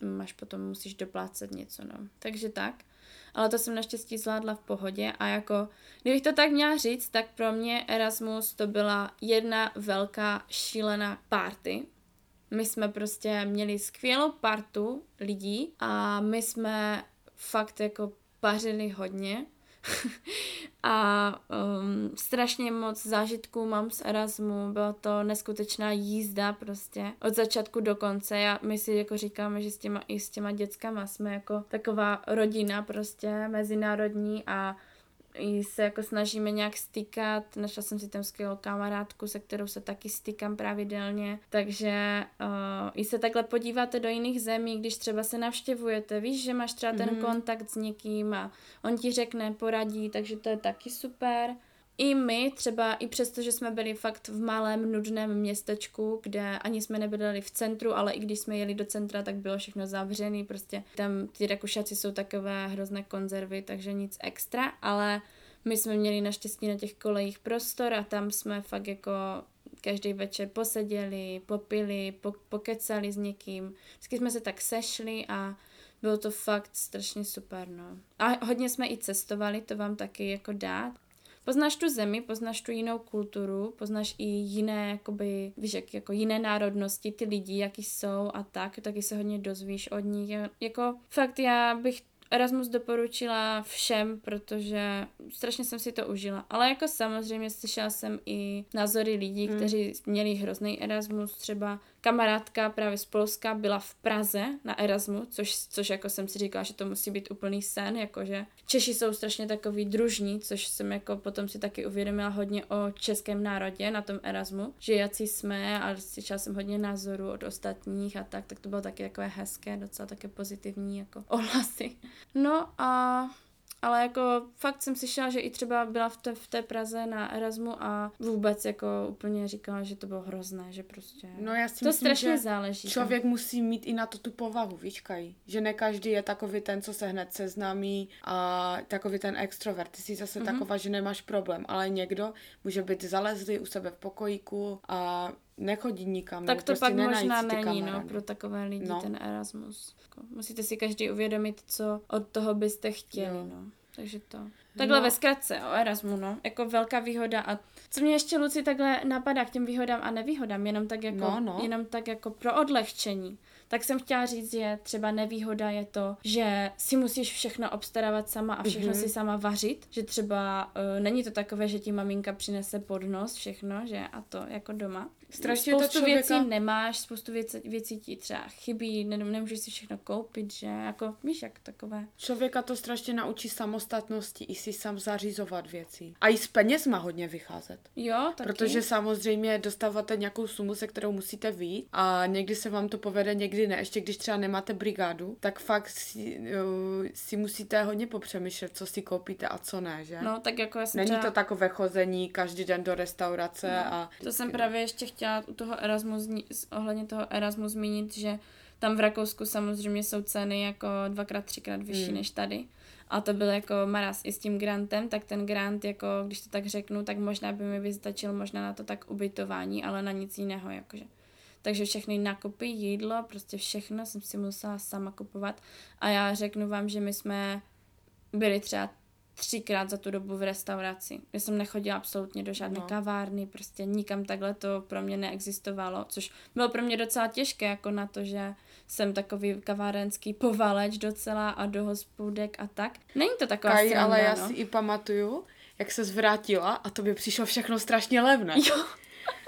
uh, máš potom musíš doplácet něco, no. Takže tak. Ale to jsem naštěstí zvládla v pohodě a jako, kdybych to tak měla říct, tak pro mě Erasmus to byla jedna velká šílená party. My jsme prostě měli skvělou partu lidí a my jsme fakt jako pařili hodně. a um, strašně moc zážitků mám z Erasmu, byla to neskutečná jízda prostě od začátku do konce. Já, my si jako říkáme, že s těma, i s těma dětskama jsme jako taková rodina prostě mezinárodní a se jako snažíme nějak stýkat. Našla jsem si tam skvělou kamarádku, se kterou se taky stýkám pravidelně. Takže uh, i se takhle podíváte do jiných zemí, když třeba se navštěvujete. Víš, že máš třeba ten Mhm. kontakt s někým a on ti řekne, poradí, takže to je taky super. I my třeba, i přesto, že jsme byli fakt v malém, nudném městečku, kde ani jsme nebydleli v centru, ale i když jsme jeli do centra, tak bylo všechno zavřené, prostě tam ty Rakušáci jsou takové hrozné konzervy, takže nic extra, ale my jsme měli naštěstí na těch kolejích prostor a tam jsme fakt jako každý večer poseděli, popili, po, pokecali s někým. Vždycky jsme se tak sešli a bylo to fakt strašně super, no. A hodně jsme i cestovali, to vám taky jako dát. Poznáš tu zemi, poznáš tu jinou kulturu, poznáš i jiné, jakoby, víš, jak, jako jiné národnosti, ty lidi, jaký jsou a tak, taky se hodně dozvíš od nich. Jako fakt já bych Erasmus doporučila všem, protože strašně jsem si to užila. Ale jako samozřejmě slyšela jsem i názory lidí, Hmm. kteří měli hrozný Erasmus. Třeba kamarádka právě z Polska byla v Praze na Erasmu, což, což jako jsem si říkala, že to musí být úplný sen, jakože Češi jsou strašně takový družní, což jsem jako potom si taky uvědomila hodně o českém národě na tom Erasmu, že jací jsme a slyšela jsem hodně názorů od ostatních a tak, tak to bylo taky takové hezké, docela také pozitivní jako ohlasy. No a ale jako fakt jsem slyšela, že i třeba byla v té, v té Praze na Erasmu a vůbec jako úplně říkala, že to bylo hrozné, že prostě... No já si to myslím, strašně že záleží. Člověk musí mít i na to tu povahu, víš, Kaj? Že ne každý je takový ten, co se hned seznámí a takový ten extrovert. Ty jsi zase Mhm. mm-hmm. taková, že nemáš problém, ale někdo může být zalezlý u sebe v pokojíku a nechodí nikam. Tak to prostě pak možná není, no, pro takové lidi No. ten Erasmus. Jako, Musíte si každý uvědomit, co od toho byste chtěli, Jo. no. Takže to. Takhle No. ve zkratce o Erasmu, no. Jako velká výhoda a co mě ještě Luci takhle napadá k těm výhodám a nevýhodám, jenom tak jako, No, no. jenom tak jako pro odlehčení. Tak jsem chtěla říct, že třeba nevýhoda je to, že si musíš všechno obstarávat sama a všechno Mhm. si sama vařit, že třeba uh, není to takové, že ti maminka přinese pod nos všechno, že a to jako doma. Strašně to spoustu člověka- věcí nemáš, spoustu věcí, věcí ti třeba chybí, ne, nemůžeš si všechno koupit, že jako víš jak takové. Člověka to strašně naučí samostatnosti i si sám zařizovat věci. A i s penězma hodně vycházet. Jo, taky. Protože samozřejmě dostáváte nějakou sumu, se kterou musíte vyjít a někdy se vám to povede, někdy ne. Ještě když třeba nemáte brigádu, tak fakt si, uh, si musíte hodně popřemýšlet, co si koupíte a co ne, že? No, tak jako já jsem Není třeba... to takové chození každý den do restaurace No, a... To jsem právě ještě chtěla u toho Erasmu, zni- z- ohledně toho Erasmu zmínit, že tam v Rakousku samozřejmě jsou ceny jako dvakrát, třikrát vyšší Hmm. než tady. A to byl jako maraz i s tím grantem, tak ten grant, jako když to tak řeknu, tak možná by mi vystačil možná na to tak ubytování, ale na nic jiného, jakože. Takže všechny nákupy, jídlo, prostě všechno jsem si musela sama kupovat. A já řeknu vám, že my jsme byli třeba třikrát za tu dobu v restauraci. Já jsem nechodila absolutně do žádné No. kavárny, prostě nikam takhle to pro mě neexistovalo, což bylo pro mě docela těžké, jako na to, že jsem takový kavárenský povaleč docela a do hospůdek a tak. Není to taková Kaj, sranda, ale já no. si i pamatuju, jak se zvrátila a to by přišlo všechno strašně levné. Jo,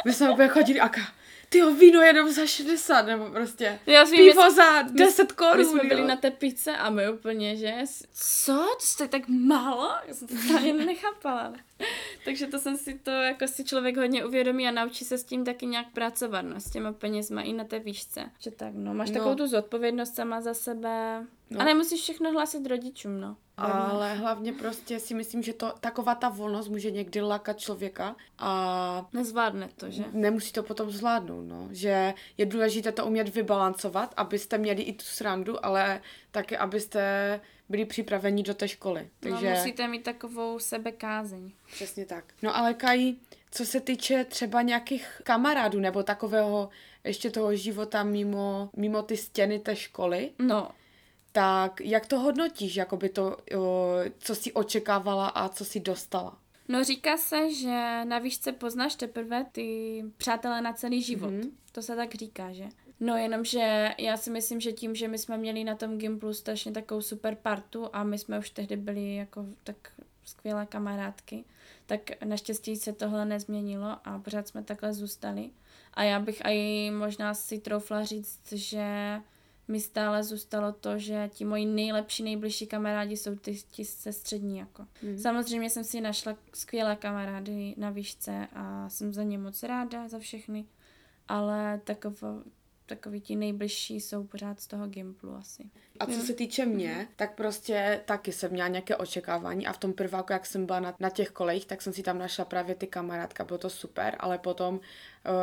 My jsme úplně chodili a ka- tyjo, víno jenom za 60, nebo prostě já si pivo za 10 My korun. jsme byli jo. na té pice a my úplně, že co, to stojí tak málo? Já jsem to tady nechápala. Takže to jsem si to, jako si člověk hodně uvědomí a naučí se s tím taky nějak pracovat, no, s těma penězma i na té výšce. Že tak, no, máš No. takovou tu zodpovědnost sama za sebe. No. A nemusíš všechno hlásit rodičům, no. Ale hlavně prostě si myslím, že to taková ta volnost může někdy lakat člověka a Nezvládne to, že? nemusí to potom zvládnout, no. Že je důležité to umět vybalancovat, abyste měli i tu srandu, ale taky, abyste byli připraveni do té školy. Takže No, musíte mít takovou sebekázeň. přesně tak. No ale Kaj, co se týče třeba nějakých kamarádů nebo takového ještě toho života mimo, mimo ty stěny té školy, No, tak jak to hodnotíš, jakoby to, co jsi očekávala a co jsi dostala? No říká se, že na výšce poznáš teprve ty přátelé na celý život. Mhm. Mm-hmm. To se tak říká, že? No jenomže já si myslím, že tím, že my jsme měli na tom Gimplu strašně takovou super partu a my jsme už tehdy byli jako tak skvělé kamarádky, tak naštěstí se tohle nezměnilo a pořád jsme takhle zůstali. A já bych i možná si troufla říct, že mi stále zůstalo to, že ti moji nejlepší, nejbližší kamarádi jsou ty, ti ze střední jako. Mhm. Samozřejmě jsem si našla skvělé kamarády na výšce a jsem za ně moc ráda, za všechny, ale takovo, takový ti nejbližší jsou pořád z toho Gimplu asi. A co se týče mě, tak prostě taky jsem měla nějaké očekávání a v tom prváku, jak jsem byla na, na těch kolejích, tak jsem si tam našla právě ty kamarádka, bylo to super, ale potom uh,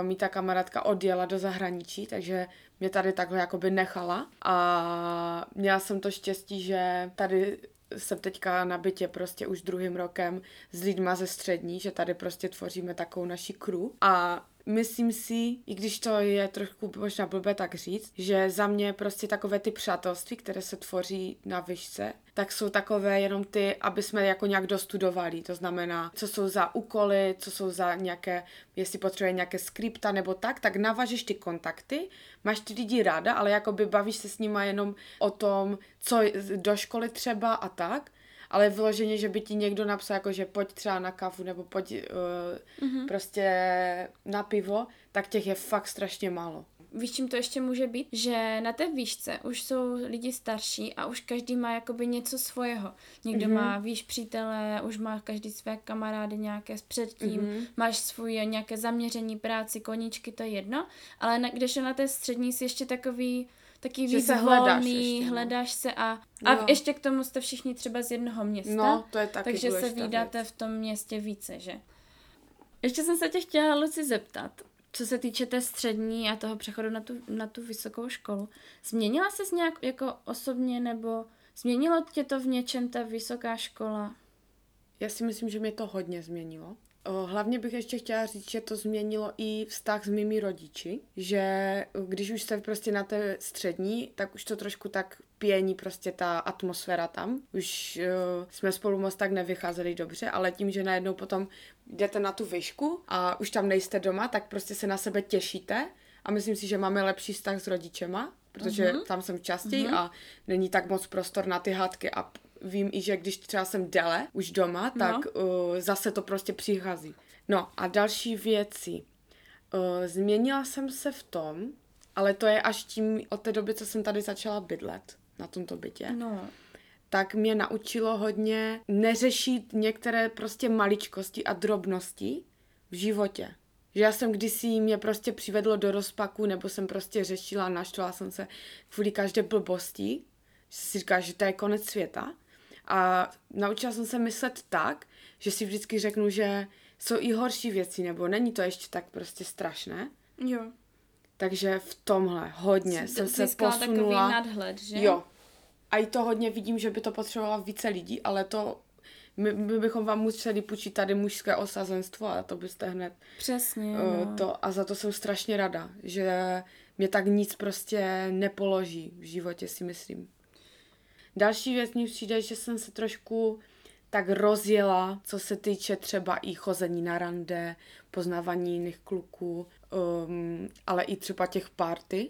mi ta kamarádka odjela do zahraničí, takže mě tady takhle jakoby nechala a měla jsem to štěstí, že tady jsem teďka na bytě prostě už druhým rokem s lidma ze střední, že tady prostě tvoříme takovou naši crew a myslím si, i když to je trošku možná blbé tak říct, že za mě prostě takové ty přátelství, které se tvoří na výšce, tak jsou takové jenom ty, aby jsme jako nějak dostudovali. To znamená, co jsou za úkoly, co jsou za nějaké, jestli potřebuje nějaké skripta nebo tak, tak navažeš ty kontakty, máš ty lidi ráda, ale jakoby bavíš se s nima jenom o tom, co do školy třeba a tak ale vyloženě, že by ti někdo napsal, jako že pojď třeba na kávu nebo pojď uh, mm-hmm. prostě na pivo, tak těch je fakt strašně málo. Víš, čím to ještě může být? Že na té výšce už jsou lidi starší a už každý má jakoby něco svého. Někdo Mhm. mm-hmm. má, víš, přítele, už má každý své kamarády nějaké s předtím, Mhm. mm-hmm. máš svůj nějaké zaměření, práci, koníčky, to je jedno, ale na, když je na té střední jsi ještě takový taky víc se hledáš volný, ještě, no. hledáš se a, a ještě k tomu jste všichni třeba z jednoho města. No, to je taky takže se vydáte věc. v tom městě více, že? Ještě jsem se tě chtěla, Luci, zeptat, co se týče té střední a toho přechodu na tu, na tu vysokou školu. Změnila ses nějak jako osobně, nebo změnilo tě to v něčem ta vysoká škola? Já si myslím, že mě to hodně změnilo. Hlavně bych ještě chtěla říct, že to změnilo i vztah s mými rodiči, že když už jste prostě na té střední, tak už to trošku tak pění prostě ta atmosféra tam. Už uh, jsme spolu moc tak nevycházeli dobře, ale tím, že najednou potom jdete na tu výšku a už tam nejste doma, tak prostě se na sebe těšíte a myslím si, že máme lepší vztah s rodičema, protože uh-huh. tam jsem častěji uh-huh. a není tak moc prostor na ty hádky a vím i, že když třeba jsem dele už doma, tak no. uh, zase to prostě přichází. No a další věci. Uh, změnila jsem se v tom, ale to je až tím od té doby, co jsem tady začala bydlet na tomto bytě. No. Tak mě naučilo hodně neřešit některé prostě maličkosti a drobnosti v životě. Že já jsem kdysi mě prostě přivedlo do rozpaku, nebo jsem prostě řešila, naštvala jsem se kvůli každé blbosti, že si říká, že to je konec světa. A naučila jsem se myslet tak, že si vždycky řeknu, že jsou i horší věci, nebo není to ještě tak prostě strašné. Jo. Takže v tomhle hodně Jsi jsem se posunula. takový nadhled, že? Jo. A i to hodně vidím, že by to potřebovalo více lidí, ale to my, my bychom vám museli půjčit tady mužské osazenstvo a to byste hned Přesně, uh, no. to a za to jsem strašně rada, že mě tak nic prostě nepoloží v životě, si myslím. Další věc mi přijde, že jsem se trošku tak rozjela, co se týče třeba i chození na rande, poznávání jiných kluků, um, ale i třeba těch party.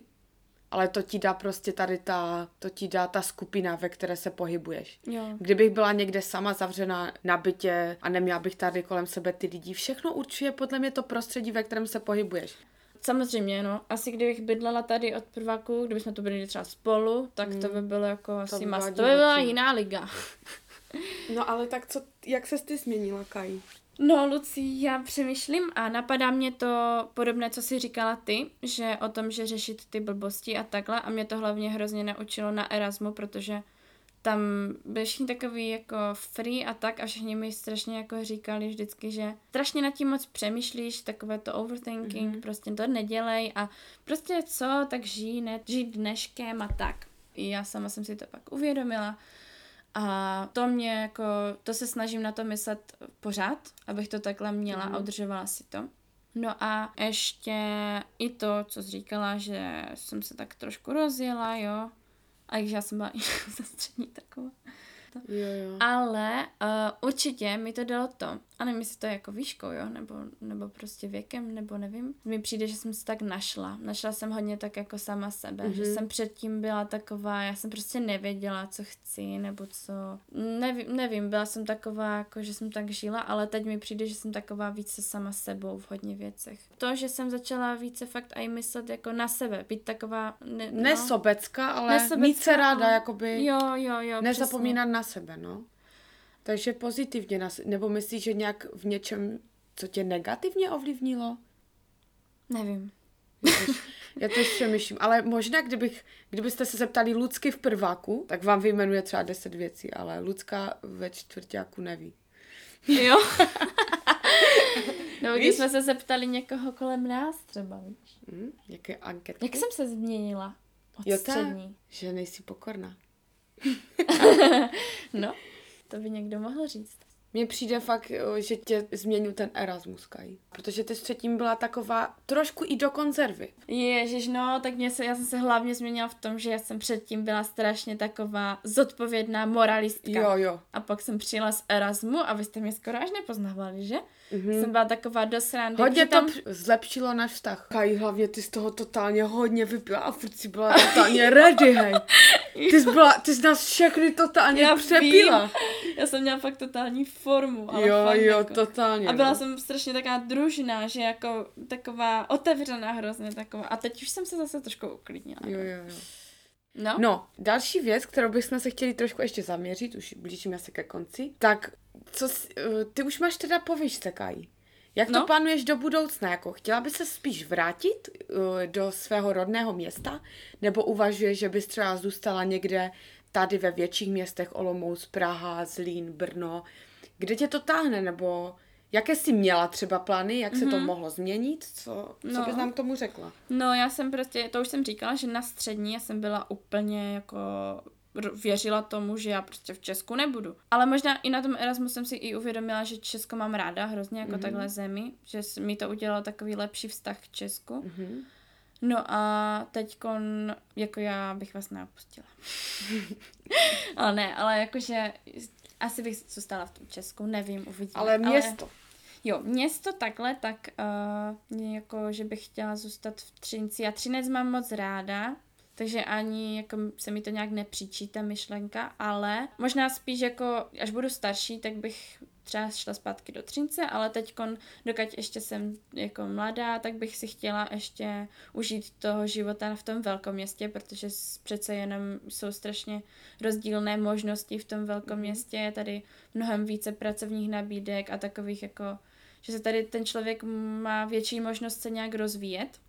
Ale to ti dá prostě tady ta, to ti dá ta skupina, ve které se pohybuješ. Jo. Kdybych byla někde sama zavřená na bytě a neměla bych tady kolem sebe ty lidi, všechno určuje podle mě to prostředí, ve kterém se pohybuješ. Samozřejmě, no. Asi kdybych bydlela tady od prváku, kdybychom to byli třeba spolu, tak to by bylo jako asi by mas. To by byla jiná liga. No ale tak co, jak se ty změnila, Kaj? No, Luci, já přemýšlím a napadá mě to podobné, co jsi říkala ty, že o tom, že řešit ty blbosti a takhle a mě to hlavně hrozně naučilo na Erasmu, protože tam byli všichni takový jako free a tak a všichni mi strašně jako říkali vždycky, že strašně nad tím moc přemýšlíš, takové to overthinking, mm-hmm. prostě to nedělej a prostě co, tak žij, ne, žij dneškem a tak. I já sama jsem si to pak uvědomila a to mě jako, to se snažím na to myslet pořád, abych to takhle měla Mhm. a udržovala si to. No a ještě i to, co jsi říkala, že jsem se tak trošku rozjela, jo. A když já jsem byla za střední taková. Jo, jo. Ale uh, určitě mi to dalo to. A nevím, jestli to je jako výškou, jo, nebo, nebo prostě věkem, nebo nevím. Mi přijde, že jsem se tak našla. Našla jsem hodně tak jako sama sebe. Mm-hmm. Že jsem předtím byla taková, já jsem prostě nevěděla, co chci, nebo co. Nevím, nevím, byla jsem taková, jako že jsem tak žila, ale teď mi přijde, že jsem taková více sama sebou v hodně věcech. To, že jsem začala více fakt i myslet jako na sebe, být taková... Ne, no. Nesobecká, ale Nesobecká, mít se ráda, ale- jakoby Jo, jo, jo. nezapomínat na sebe, no. Takže pozitivně, na, se- nebo myslíš, že nějak v něčem, co tě negativně ovlivnilo? Nevím. Já to přemýšlím, ale možná, kdybych, kdybyste se zeptali Lucky v prváku, tak vám vyjmenuje třeba deset věcí, ale Lucka ve čtvrtáku neví. Jo. Nebo když Víš? jsme se zeptali někoho kolem nás třeba, víš. Hm? Jaké anketky? Jak jsem se změnila od Jo, střední? že nejsi pokorná. No, to by někdo mohl říct. Mně přijde fakt, že tě změnil ten Erasmus, Kaj. Protože ty s třetím byla taková trošku i do konzervy. Ježiš, no, tak mě se, já jsem se hlavně změnila v tom, že já jsem předtím byla strašně taková zodpovědná moralistka. Jo, jo. A pak jsem přijela z Erasmu a vy jste mě skoro až nepoznávali, že? Mhm. Mm-hmm. Jsem byla taková do srandy. Hodně to zlepšilo náš vztah. Kaj, hlavně ty z toho totálně hodně vypila a furt si byla totálně ready, hej. Ty jsi, byla, ty jsi nás všechny totálně Já přepila. vím. Já jsem měla fakt totální formu. Ale Jo, fakt jo, jako. totálně. A byla no. jsem strašně taková družná, že jako taková otevřená hrozně taková. A teď už jsem se zase trošku uklidnila. Jo, jo, jo. No, No, další věc, kterou bychom se chtěli trošku ještě zaměřit, už blížíme se ke konci, tak co, eh, ty už máš teda po výšce, Kaj. Jak to No. plánuješ do budoucna? Jako, chtěla by se spíš vrátit eh, do svého rodného města? Nebo uvažuješ, že bys třeba zůstala někde tady ve větších městech Olomouc, Praha, Zlín, Brno? Kde tě to táhne? Nebo jaké jsi měla třeba plány? Jak se to mohlo změnit? Co, co No. bys nám k tomu řekla? no já jsem prostě, to už jsem říkala, že na střední já jsem byla úplně jako věřila tomu, že já prostě v Česku nebudu. Ale možná i na tom Erasmu jsem si i uvědomila, že Česko mám ráda hrozně jako mm-hmm. takhle zemi, že mi to udělalo takový lepší vztah k Česku. Mhm. No a teďkon, jako já bych vás neopustila. ale ne, ale jakože asi bych zůstala v tom Česku, nevím, uvidíme. Ale město. Ale, jo, město takhle, tak uh, jako, že bych chtěla zůstat v Třinci. Já Třinec mám moc ráda, takže ani jako se mi to nějak nepříčí ta myšlenka, ale možná spíš jako, až budu starší, tak bych třeba šla zpátky do Třince, ale teď, dokud ještě jsem jako mladá, tak bych si chtěla ještě užít toho života v tom velkom městě, protože přece jenom jsou strašně rozdílné možnosti v tom velkom městě, je tady mnohem více pracovních nabídek a takových jako, že se tady ten člověk má větší možnost se nějak rozvíjet.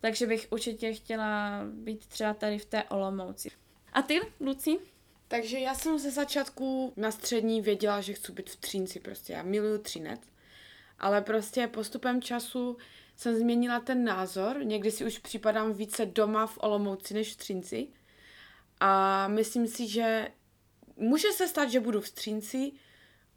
Takže bych určitě chtěla být třeba tady v té Olomouci. A ty, Luci? Takže já jsem ze začátku na střední věděla, že chci být v Třínci prostě. Já miluju Třinec. Ale prostě postupem času jsem změnila ten názor. Někdy si už připadám více doma v Olomouci než v Třinci. A myslím si, že může se stát, že budu v Třinci,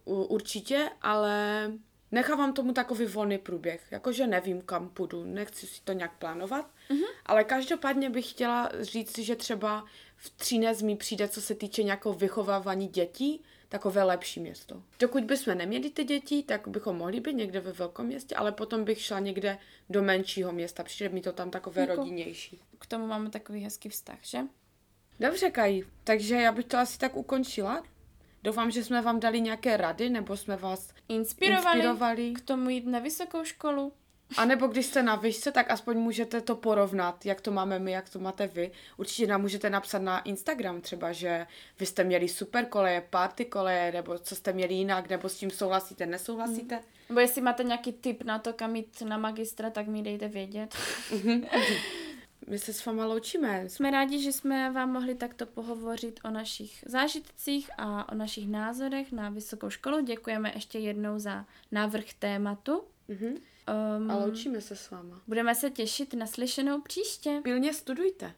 určitě, ale nechávám tomu takový volný průběh. Jakože nevím, kam půjdu, nechci si to nějak plánovat, mm-hmm. ale každopádně bych chtěla říct, že třeba v Třinec mi přijde, co se týče nějakého vychovávání dětí, takové lepší město. Dokud bychom neměli ty děti, tak bychom mohli být někde ve velkém městě, ale potom bych šla někde do menšího města. Přijde mi to tam takové jako, rodinnější. K tomu máme takový hezký vztah, že? Dobře, Kaj, takže já bych to asi tak ukončila. Doufám, že jsme vám dali nějaké rady, nebo jsme vás inspirovali, inspirovali. k tomu jít na vysokou školu. A nebo když jste na výšce, tak aspoň můžete to porovnat, jak to máme my, jak to máte vy. Určitě nám můžete napsat na Instagram třeba, že vy jste měli super koleje, party koleje, nebo co jste měli jinak, nebo s tím souhlasíte, nesouhlasíte. Hmm. Nebo jestli máte nějaký tip na to, kam jít na magistra, tak mi dejte vědět. My se s váma loučíme. Jsme rádi, že jsme vám mohli takto pohovořit o našich zážitcích a o našich názorech na vysokou školu. Děkujeme ještě jednou za návrh tématu. Mm-hmm. Um, a loučíme se s váma. Budeme se těšit na slyšenou příště. Pilně studujte.